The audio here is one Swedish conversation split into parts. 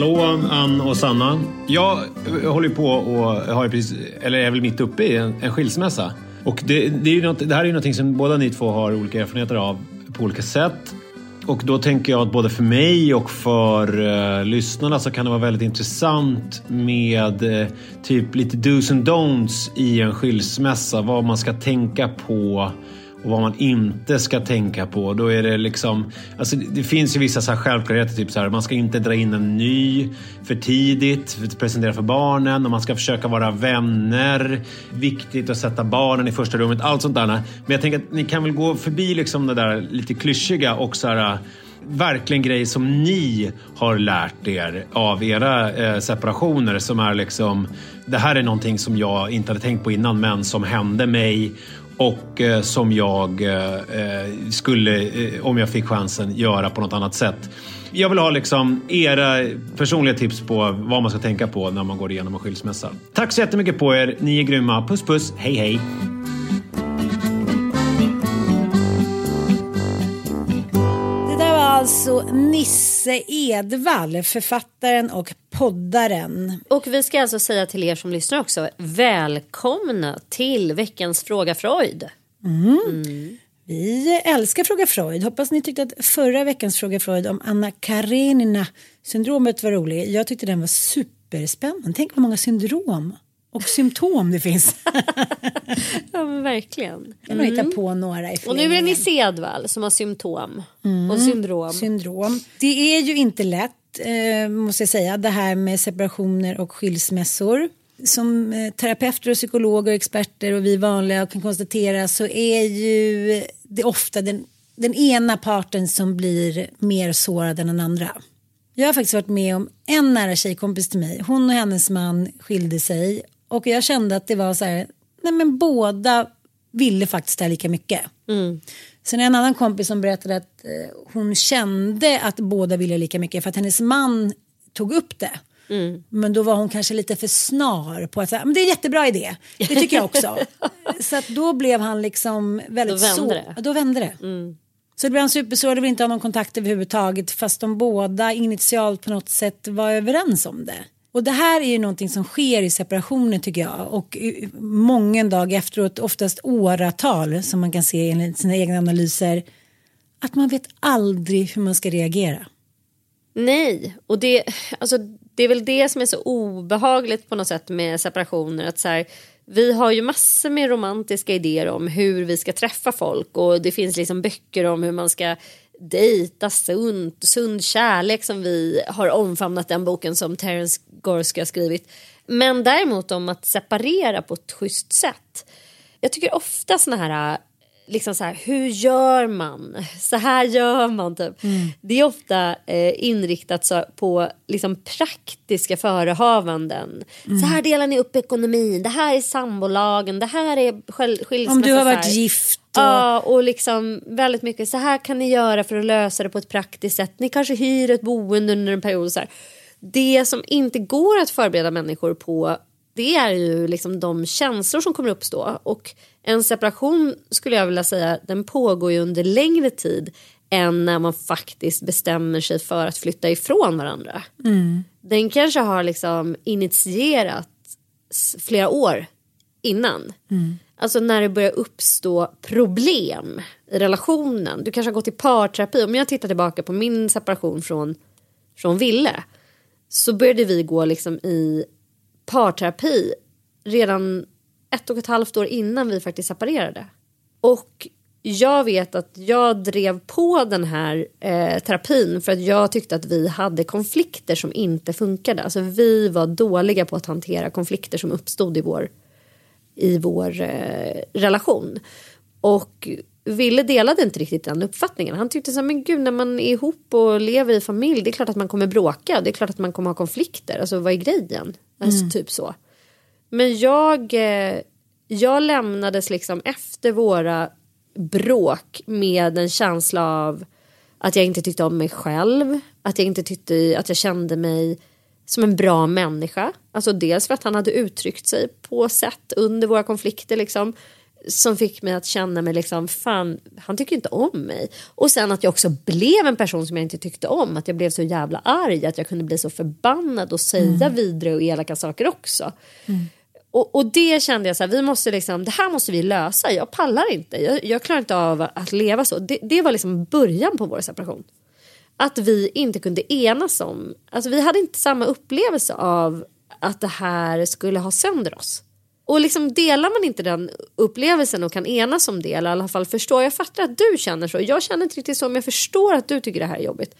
Hallå Ann och Sanna. Jag håller på och har precis, eller är väl mitt uppe i en, en skilsmässa. Och det, det, är ju något, det här är ju någonting som båda ni två har olika erfarenheter av på olika sätt. Och då tänker jag att både för mig och för uh, lyssnarna så kan det vara väldigt intressant med uh, typ lite dos and don'ts i en skilsmässa. Vad man ska tänka på och vad man inte ska tänka på. Då är det liksom, alltså det finns ju vissa så här självklarheter, typ så här, man ska inte dra in en ny för tidigt, för presentera för barnen och man ska försöka vara vänner. Viktigt att sätta barnen i första rummet, allt sånt där. Men jag tänker att ni kan väl gå förbi liksom det där lite klyschiga och så här, verkligen grejer som ni har lärt er av era eh, separationer som är liksom, det här är någonting som jag inte hade tänkt på innan men som hände mig och eh, som jag eh, eh, skulle, eh, om jag fick chansen, göra på något annat sätt. Jag vill ha liksom era personliga tips på vad man ska tänka på när man går igenom en skilsmässa. Tack så jättemycket på er. Ni är grymma. Puss puss. Hej hej. Det där var alltså Nisse Edvall, författaren och poddaren. Och vi ska alltså säga till er som lyssnar också, välkomna till veckans Fråga Freud. Mm. Vi älskar Fråga Freud. Hoppas ni tyckte att förra veckans Fråga Freud om Anna Karenina syndromet var rolig. Jag tyckte den var superspännande. Tänk vad många syndrom och symptom det finns. Ja men verkligen. Kan man hitta på några i Och nu är det förlängningen. Nisse Edvall som har symptom Mm. och syndrom. syndrom. Det är ju inte lätt, eh, måste jag säga, det här med separationer och skilsmässor. Som eh, terapeuter och psykologer och experter och vi vanliga kan konstatera så är ju det ofta den, den ena parten som blir mer sårad än den andra. Jag har faktiskt varit med om en nära tjejkompis till mig. Hon och hennes man skilde sig och jag kände att det var så här, nej men båda ville faktiskt det här lika mycket. Mm. Sen är en annan kompis som berättade att eh, hon kände att båda ville lika mycket för att hennes man tog upp det. Men då var hon kanske lite för snar på att säga, men det är en jättebra idé. Det tycker jag också. så att då blev han liksom väldigt Då vände så. det. Då vände det. Så det blev han supersår och ville inte ha någon kontakt överhuvudtaget fast de båda initialt på något sätt var överens om det. Och det här är ju någonting som sker i separationer tycker jag och många dag efteråt, oftast åratal som man kan se enligt sina egna analyser, att man vet aldrig hur man ska reagera. Nej, och det, alltså, det är väl det som är så obehagligt på något sätt med separationer. Att så här, vi har ju massor med romantiska idéer om hur vi ska träffa folk och det finns liksom böcker om hur man ska dejta sund, sund kärlek som vi har omfamnat den boken som Terence Gorski har skrivit. Men däremot om att separera på ett schysst sätt. Jag tycker ofta såna här liksom så här, hur gör man? Så här gör man typ. Mm. Det är ofta eh, inriktat så, på liksom praktiska förehavanden. Mm. Så här delar ni upp ekonomin, det här är sambolagen, det här är skilsmässa. Om du har varit gift. Och... Ja, och liksom väldigt mycket så här kan ni göra för att lösa det på ett praktiskt sätt. Ni kanske hyr ett boende under en period. Så här. Det som inte går att förbereda människor på det är ju liksom de känslor som kommer uppstå. Och en separation skulle jag vilja säga den pågår ju under längre tid än när man faktiskt bestämmer sig för att flytta ifrån varandra. Mm. Den kanske har liksom initierat flera år innan. Mm. Alltså när det börjar uppstå problem i relationen. Du kanske har gått i parterapi. Om jag tittar tillbaka på min separation från, från Ville så började vi gå liksom i parterapi redan ett och ett halvt år innan vi faktiskt separerade. Och jag vet att jag drev på den här eh, terapin för att jag tyckte att vi hade konflikter som inte funkade. Alltså vi var dåliga på att hantera konflikter som uppstod i vår, i vår eh, relation. Och Ville delade inte riktigt den uppfattningen. Han tyckte så här, men gud när man är ihop och lever i familj det är klart att man kommer bråka. Det är klart att man kommer ha konflikter. Alltså vad är grejen? Alltså mm. typ så. Men jag, eh, jag lämnades liksom efter våra bråk med en känsla av att jag inte tyckte om mig själv. Att jag inte tyckte att jag kände mig som en bra människa. Alltså dels för att han hade uttryckt sig på sätt under våra konflikter liksom som fick mig att känna mig liksom, fan, han tycker inte om mig. Och sen att jag också blev en person som jag inte tyckte om. Att jag blev så jävla arg, att jag kunde bli så förbannad och säga mm. vidre och elaka saker också. Mm. Och, och, det kände jag så här, vi måste liksom, det här måste vi lösa. Jag pallar inte, jag, jag klarar inte av att leva så. Det, det, var liksom början på vår separation. Att vi inte kunde enas om, alltså vi hade inte samma upplevelse av att det här skulle ha sönder oss. Och liksom delar man inte den upplevelsen och kan enas om det eller i alla fall förstå. Jag fattar att du känner så. Jag känner inte riktigt så men jag förstår att du tycker det här är jobbigt.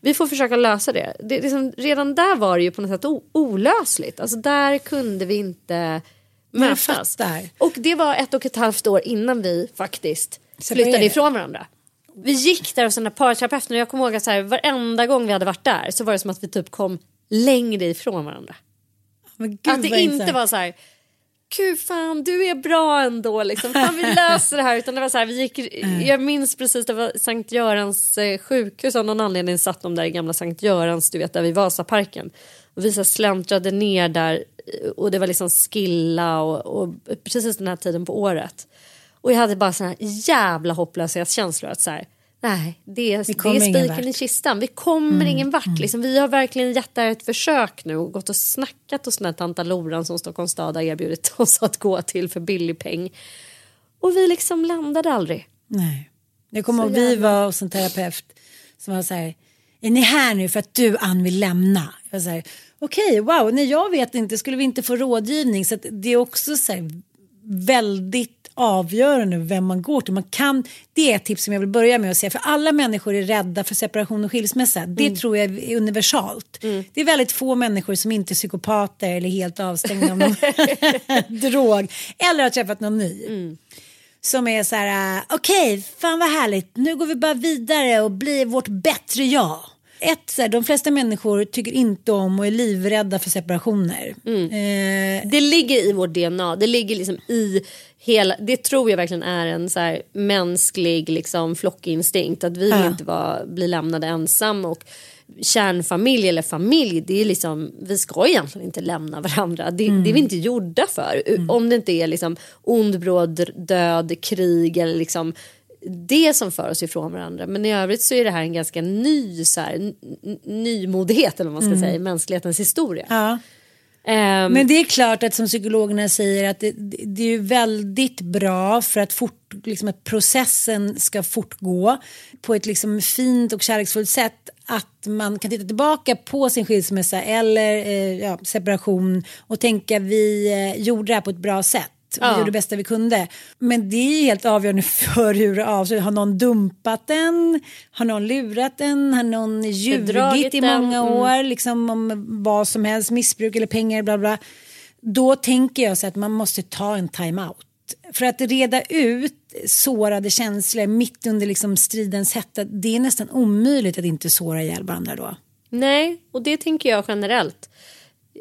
Vi får försöka lösa det. det liksom, redan där var det ju på något sätt olösligt. Alltså där kunde vi inte mötas. Och det var ett och ett halvt år innan vi faktiskt flyttade ifrån varandra. Vi gick där hos den där parterapeuten och jag kommer ihåg att så här, varenda gång vi hade varit där så var det som att vi typ kom längre ifrån varandra. att det inte var så här gud fan du är bra ändå liksom. Fan vi löser det här. Utan det var så här, vi gick, mm. jag minns precis det var Sankt Görans eh, sjukhus av någon anledning satt de där i gamla Sankt Görans du vet där vid Vasaparken. Och vi så släntrade ner där eh, och det var liksom skilla och, och precis den här tiden på året. Och jag hade bara såna här jävla hopplöshetskänslor att så här, Nej, det är, det är spiken i kistan. Vi kommer mm. ingen vart. Mm. Liksom, vi har verkligen gett det här ett försök nu och gått och snackat hos den här tanta Loran som Stockholms stad har erbjudit oss att gå till för billig peng. Och vi liksom landade aldrig. Nej. Jag kommer ihåg vi var hos en terapeut som var så här. Är ni här nu för att du Ann vill lämna? Jag säger okej, okay, wow, nej jag vet inte, skulle vi inte få rådgivning? Så det är också så här, väldigt avgörande vem man går till. Man kan, det är ett tips som jag vill börja med att säga. För alla människor är rädda för separation och skilsmässa. Det mm. tror jag är universalt. Mm. Det är väldigt få människor som inte är psykopater eller helt avstängda av någon drog. Eller har träffat någon ny. Mm. Som är så här, okej, okay, fan vad härligt. Nu går vi bara vidare och blir vårt bättre jag. Ett, så här, de flesta människor tycker inte om och är livrädda för separationer. Mm. Eh, det ligger i vårt DNA, det ligger liksom i hela, det tror jag verkligen är en så här mänsklig liksom, flockinstinkt. Att vi vill inte vara, bli lämnade ensam. Och kärnfamilj eller familj, det är liksom, vi ska egentligen inte lämna varandra. Det, mm. det är vi inte gjorda för. Mm. Om det inte är liksom ond bråd, död, krig eller liksom det som för oss ifrån varandra. Men i övrigt så är det här en ganska ny så här, nymodighet eller vad man ska mm. säga i mänsklighetens historia. Ja. Ehm, Men det är klart att som psykologerna säger att det, det är väldigt bra för att, fort, liksom att processen ska fortgå på ett liksom fint och kärleksfullt sätt att man kan titta tillbaka på sin skilsmässa eller eh, ja, separation och tänka vi eh, gjorde det här på ett bra sätt. Vi Ja. gjorde det bästa vi kunde. Men det är helt avgörande för hur det avslutas. Har någon dumpat den? Har någon lurat den? Har någon ljugit i den? många Mm. år? Liksom om vad som helst, missbruk eller pengar, bla bla. Då tänker jag så att man måste ta en time-out. För att reda ut sårade känslor mitt under liksom stridens hetta, det är nästan omöjligt att inte såra ihjäl varandra då. Nej, och det tänker jag generellt.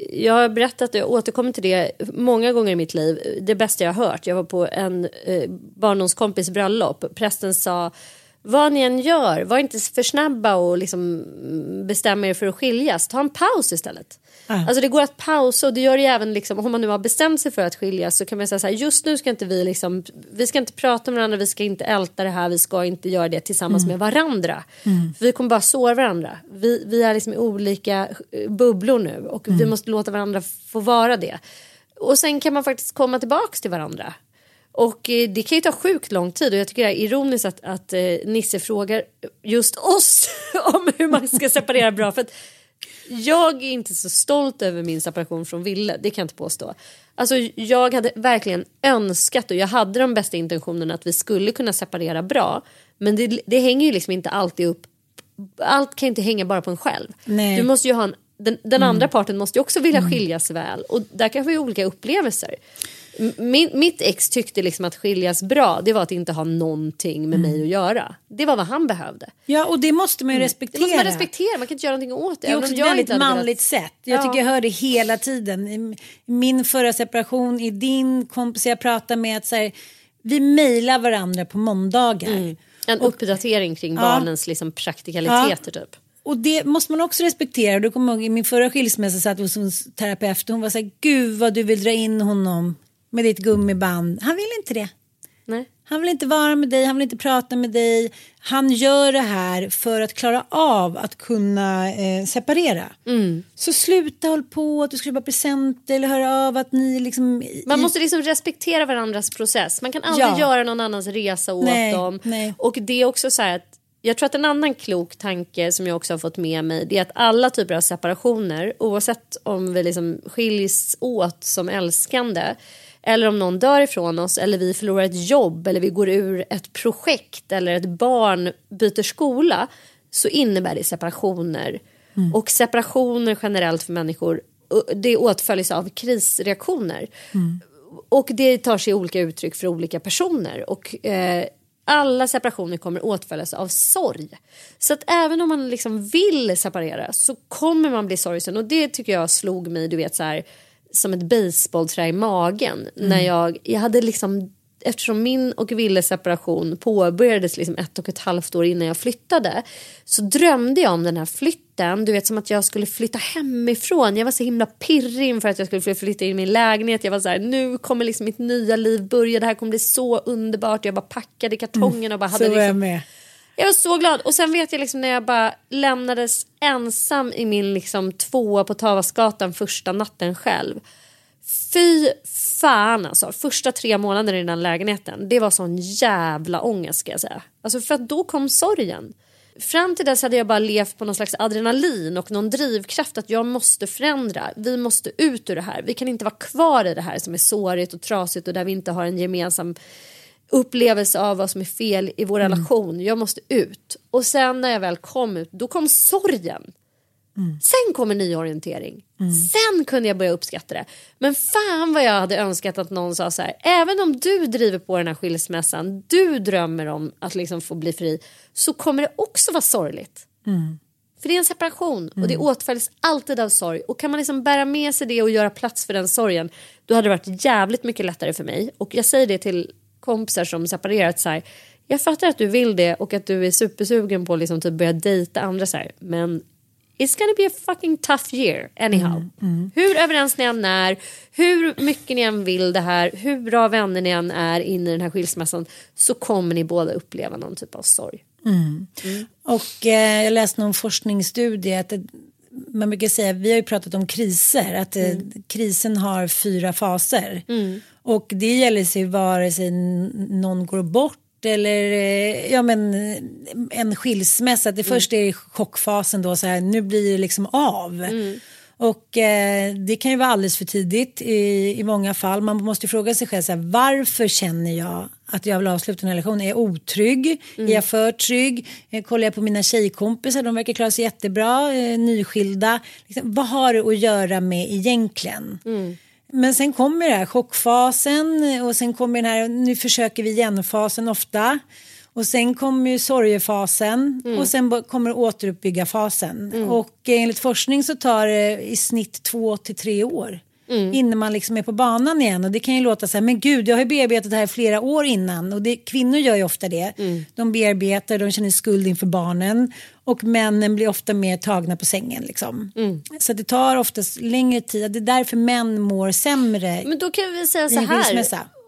Jag har berättat, jag återkommer till det många gånger i mitt liv. Det bästa jag har hört. Jag var på en eh, barndomskompis bröllop. Prästen sa vad ni än gör, var inte för snabba och liksom bestämma er för att skiljas. Ta en paus istället. Alltså det går att pausa och det gör det även liksom, om man nu har bestämt sig för att skiljas så kan man säga så här, just nu ska inte vi liksom, vi ska inte prata med varandra, vi ska inte älta det här, vi ska inte göra det tillsammans med varandra. För vi kommer bara såra varandra. Vi, vi är liksom i olika eh, bubblor nu och vi måste låta varandra få vara det. Och sen kan man faktiskt komma tillbaks till varandra. Och eh, det kan ju ta sjukt lång tid och jag tycker det är ironiskt att, att eh, Nisse frågar just oss om hur man ska separera bra. För att jag är inte så stolt över min separation från Ville, det kan jag inte påstå. Alltså jag hade verkligen önskat och jag hade de bästa intentionerna att vi skulle kunna separera bra. Men det, det hänger ju liksom inte alltid upp, allt kan inte hänga bara på en själv. Nej. Du måste ju ha en, den, den andra parten måste ju också vilja skiljas väl och där kan vi olika upplevelser. Min, mitt ex tyckte liksom att skiljas bra det var att inte ha någonting med mig att göra. Det var vad han behövde. Ja, och det måste man ju Det respektera. måste man respektera, man kan inte göra någonting åt det. Det är också ett väldigt hade velat- manligt sätt. Jag Ja. tycker jag hör det hela tiden. I min förra separation, i din kompis jag pratar med, att så här, vi mejlar varandra på måndagar. En uppdatering kring barnens liksom praktikaliteter typ. Och det måste man också respektera. Du kommer ihåg i min förra skilsmässa satt hos en terapeut och hon var så här, gud vad du vill dra in honom med ditt gummiband. Han vill inte det. Nej. Han vill inte vara med dig, han vill inte prata med dig. Han gör det här för att klara av att kunna eh, separera. Mm. Så sluta håll på att du ska köpa presenter eller höra av att ni liksom... Man måste liksom respektera varandras process. Man kan aldrig Ja. göra någon annans resa åt Nej, dem. nej. Och det är också så här att jag tror att en annan klok tanke som jag också har fått med mig det är att alla typer av separationer oavsett om vi liksom skiljs åt som älskande eller om någon dör ifrån oss eller vi förlorar ett jobb eller vi går ur ett projekt eller ett barn byter skola så innebär det separationer. Och separationer generellt för människor det åtföljs av krisreaktioner. Och det tar sig olika uttryck för olika personer. Och eh, alla separationer kommer åtföljas av sorg. Så att även om man liksom vill separera så kommer man bli sorgsen. Och det tycker jag slog mig, du vet så här som ett baseballträ i magen. När jag, jag hade liksom Eftersom min och Willes separation påbörjades liksom ett och ett halvt år innan jag flyttade så drömde jag om den här flytten. Du vet som att jag skulle flytta hemifrån. Jag var så himla pirrig inför att jag skulle flytta in i min lägenhet. Jag var så här, nu kommer liksom mitt nya liv börja. Det här kommer bli så underbart. Jag bara packade kartongen och bara hade så liksom jag var så glad och sen vet jag liksom när jag bara lämnades ensam i min liksom tvåa på Tavasgatan första natten själv. Fy fan alltså, första tre månaderna i den lägenheten. Det var sån jävla ångest ska jag säga. Alltså för att då kom sorgen. Fram till dess hade jag bara levt på någon slags adrenalin och någon drivkraft att jag måste förändra. Vi måste ut ur det här. Vi kan inte vara kvar i det här som är sårigt och trasigt och där vi inte har en gemensam upplevelse av vad som är fel i vår relation. Jag måste ut. Och sen när jag väl kom ut, då kom sorgen. Sen kommer nyorientering. Sen kunde jag börja uppskatta det. Men fan vad jag hade önskat att någon sa så här. Även om du driver på den här skilsmässan, du drömmer om att liksom få bli fri, så kommer det också vara sorgligt. För det är en separation och det åtföljs alltid av sorg. Och kan man liksom bära med sig det och göra plats för den sorgen, då hade det varit jävligt mycket lättare för mig. Och jag säger det till kompisar som separerat så här. Jag fattar att du vill det och att du är supersugen på att liksom typ börja dejta andra så här. Men it's gonna be a fucking tough year anyhow. Hur överens ni än är, hur mycket ni än vill det här, hur bra vänner ni än är inne i den här skilsmässan så kommer ni båda uppleva någon typ av sorg. Och eh, jag läste någon forskningsstudie att det, man brukar säga, vi har ju pratat om kriser, att eh, krisen har fyra faser. Och det gäller sig vare sig någon går bort eller eh, ja, men, eh, en skilsmässa. Det första är chockfasen då, så här, nu blir det liksom av. Och eh, det kan ju vara alldeles för tidigt i, i många fall. Man måste fråga sig själv så här, varför känner jag att jag vill avsluta en relation? Är jag otrygg? Är jag för trygg? Eh, kollar jag på mina tjejkompisar, de verkar klara sig jättebra, eh, nyskilda. Liksom, vad har det att göra med egentligen? Men sen kommer det här chockfasen och sen kommer den här nu försöker vi igen-fasen ofta. Och sen kommer ju sorgefasen och sen kommer återuppbygga-fasen. Och eh, enligt forskning så tar det i snitt två till tre år. Innan man liksom är på banan igen. Och det kan ju låta så här, men gud jag har ju bearbetat det här flera år innan. Och det, kvinnor gör ju ofta det. De bearbetar, de känner skuld inför barnen. Och männen blir ofta mer tagna på sängen liksom. Så det tar oftast längre tid. Det är därför män mår sämre. Men då kan vi säga så här.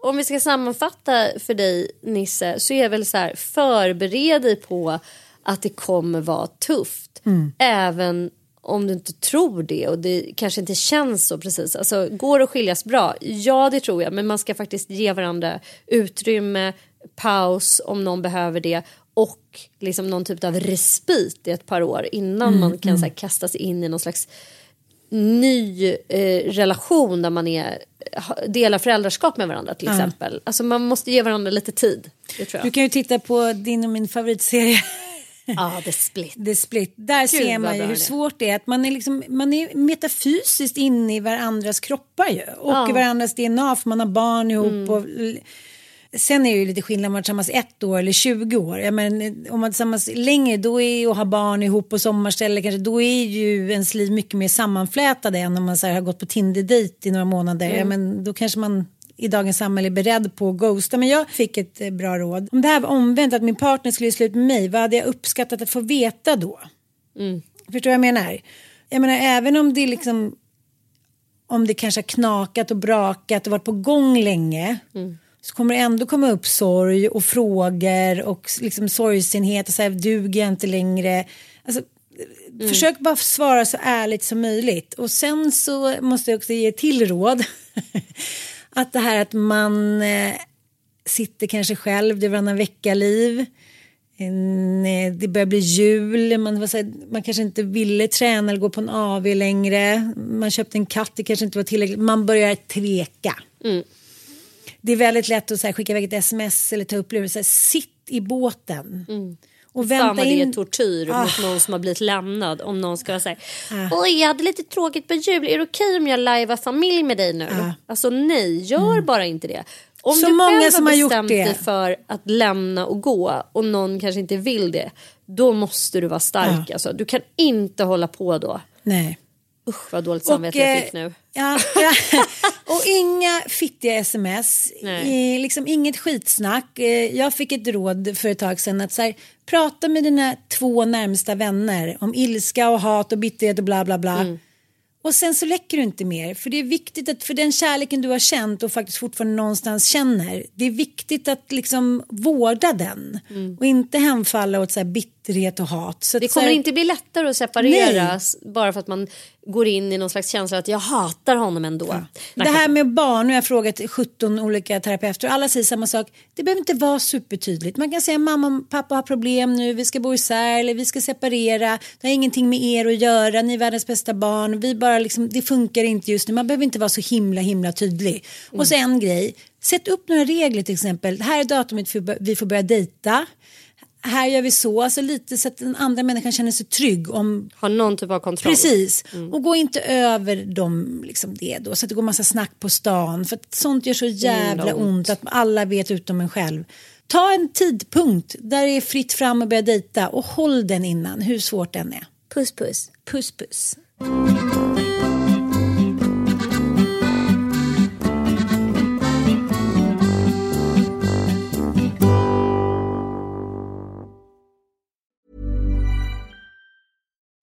Om vi ska sammanfatta för dig Nisse så är väl så här förbered dig på att det kommer vara tufft. Mm. Även om du inte tror det och det kanske inte känns så precis. Alltså, går det att skiljas bra? Ja det tror jag men man ska faktiskt ge varandra utrymme, paus om någon behöver det och liksom någon typ av respit i ett par år innan Mm, man kan så här, kasta sig in i någon slags ny eh, relation där man är, delar föräldraskap med varandra till exempel. Alltså man måste ge varandra lite tid. Du kan ju titta på din och min favoritserie Ja, det är split. The Split. Där ser vad man ju hur det svårt det är. Att man är, liksom, man är metafysiskt inne i varandras kroppar ju. Och Ja. i varandras DNA för man har barn ihop. Mm. Och, sen är det ju lite skillnad om man är tillsammans ett år eller 20 år. Jag men, om man är tillsammans längre då är och har barn ihop på sommarställe kanske då är ju ens liv mycket mer sammanflätade än om man så här, har gått på Tinder-dejt i några månader. Mm. Men, då kanske man i dagens samhälle är beredd på att ghosta. Men jag fick ett eh, bra råd. Om det här var omvänt, att min partner skulle göra slut med mig, vad hade jag uppskattat att få veta då? Förstår du vad jag menar? Jag menar även om det liksom om det kanske har knakat och brakat och varit på gång länge så kommer det ändå komma upp sorg och frågor och liksom sorgsenhet och så här, duger jag inte längre. Alltså, Försök bara svara så ärligt som möjligt och sen så måste jag också ge till råd. att det här att man eh, sitter kanske själv, det är varannan vecka-liv. Eh, det börjar bli jul, man, var så här, man kanske inte ville träna eller gå på en AV längre. Man köpte en katt, det kanske inte var tillräckligt. Man börjar tveka. Det är väldigt lätt att så här, skicka iväg ett sms eller ta upp luren. Sitt i båten. Och Fan vänta vad det är in. tortyr Ah. mot någon som har blivit lämnad. Om någon ska säga Oj jag hade lite tråkigt på jul. Är det okej om jag lajvar familj med dig nu? Alltså nej, gör bara inte det. Om Mm. Så du många själv som har bestämt det. dig för att lämna och gå och någon kanske inte vill det. Då måste du vara stark. Alltså. Du kan inte hålla på då. Nej. Usch vad dåligt samvete jag eh, fick nu. Ja, ja. och inga fittiga sms, Nej. eh, liksom inget skitsnack. Eh, jag fick ett råd för ett tag sedan att så här, prata med dina två närmsta vänner om ilska och hat och bitterhet och bla bla bla. Mm. Och sen så läcker du inte mer. För det är viktigt att för den kärleken du har känt och faktiskt fortfarande någonstans känner. Det är viktigt att liksom vårda den. Och inte hemfalla åt så här bitterhet och hat. Så Mm. Det att så kommer här- inte bli lättare att separeras bara för att man går in i någon slags känsla att jag hatar honom ändå. Det här med barn, nu har jag frågat 17 olika terapeuter och alla säger samma sak. Det behöver inte vara supertydligt. Man kan säga mamma och pappa har problem nu, vi ska bo isär eller vi ska separera. Det har ingenting med er att göra, ni är världens bästa barn. Vi bara liksom, det funkar inte just nu. Man behöver inte vara så himla himla tydlig. Och så en grej, sätt upp några regler till exempel. Det här är datumet för vi får börja dejta. Här gör vi så, alltså lite så att den andra människan känner sig trygg om Har någon typ av kontroll. Precis, och gå inte över dem, liksom det då, så att det går massa snack på stan. För att sånt gör så jävla Mm, ont. ont att alla vet utom en själv. Ta en tidpunkt där det är fritt fram att börja dejta och håll den innan, hur svårt den är. Puss puss. Puss puss.